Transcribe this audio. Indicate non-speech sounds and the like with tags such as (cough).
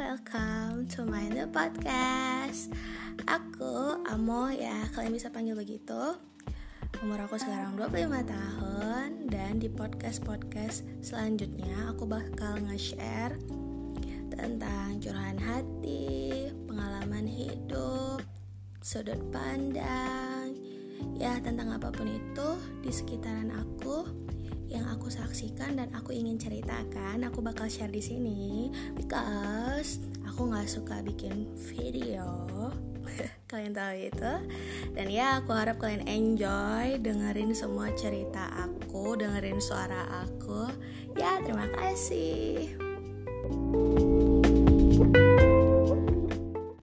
welcome to my new podcast. Aku Amo ya, kalian bisa panggil begitu. Umur aku sekarang 25 tahun Dan di podcast-podcast selanjutnya aku bakal nge-share Tentang curahan hati, pengalaman hidup, sudut pandang Ya tentang apa pun itu di sekitaran aku yang aku saksikan dan aku ingin ceritakan aku bakal share di sini because aku nggak suka bikin video. (laughs) Kalian tahu itu? Dan ya aku harap kalian enjoy dengerin semua cerita aku dengerin suara aku. Ya terima kasih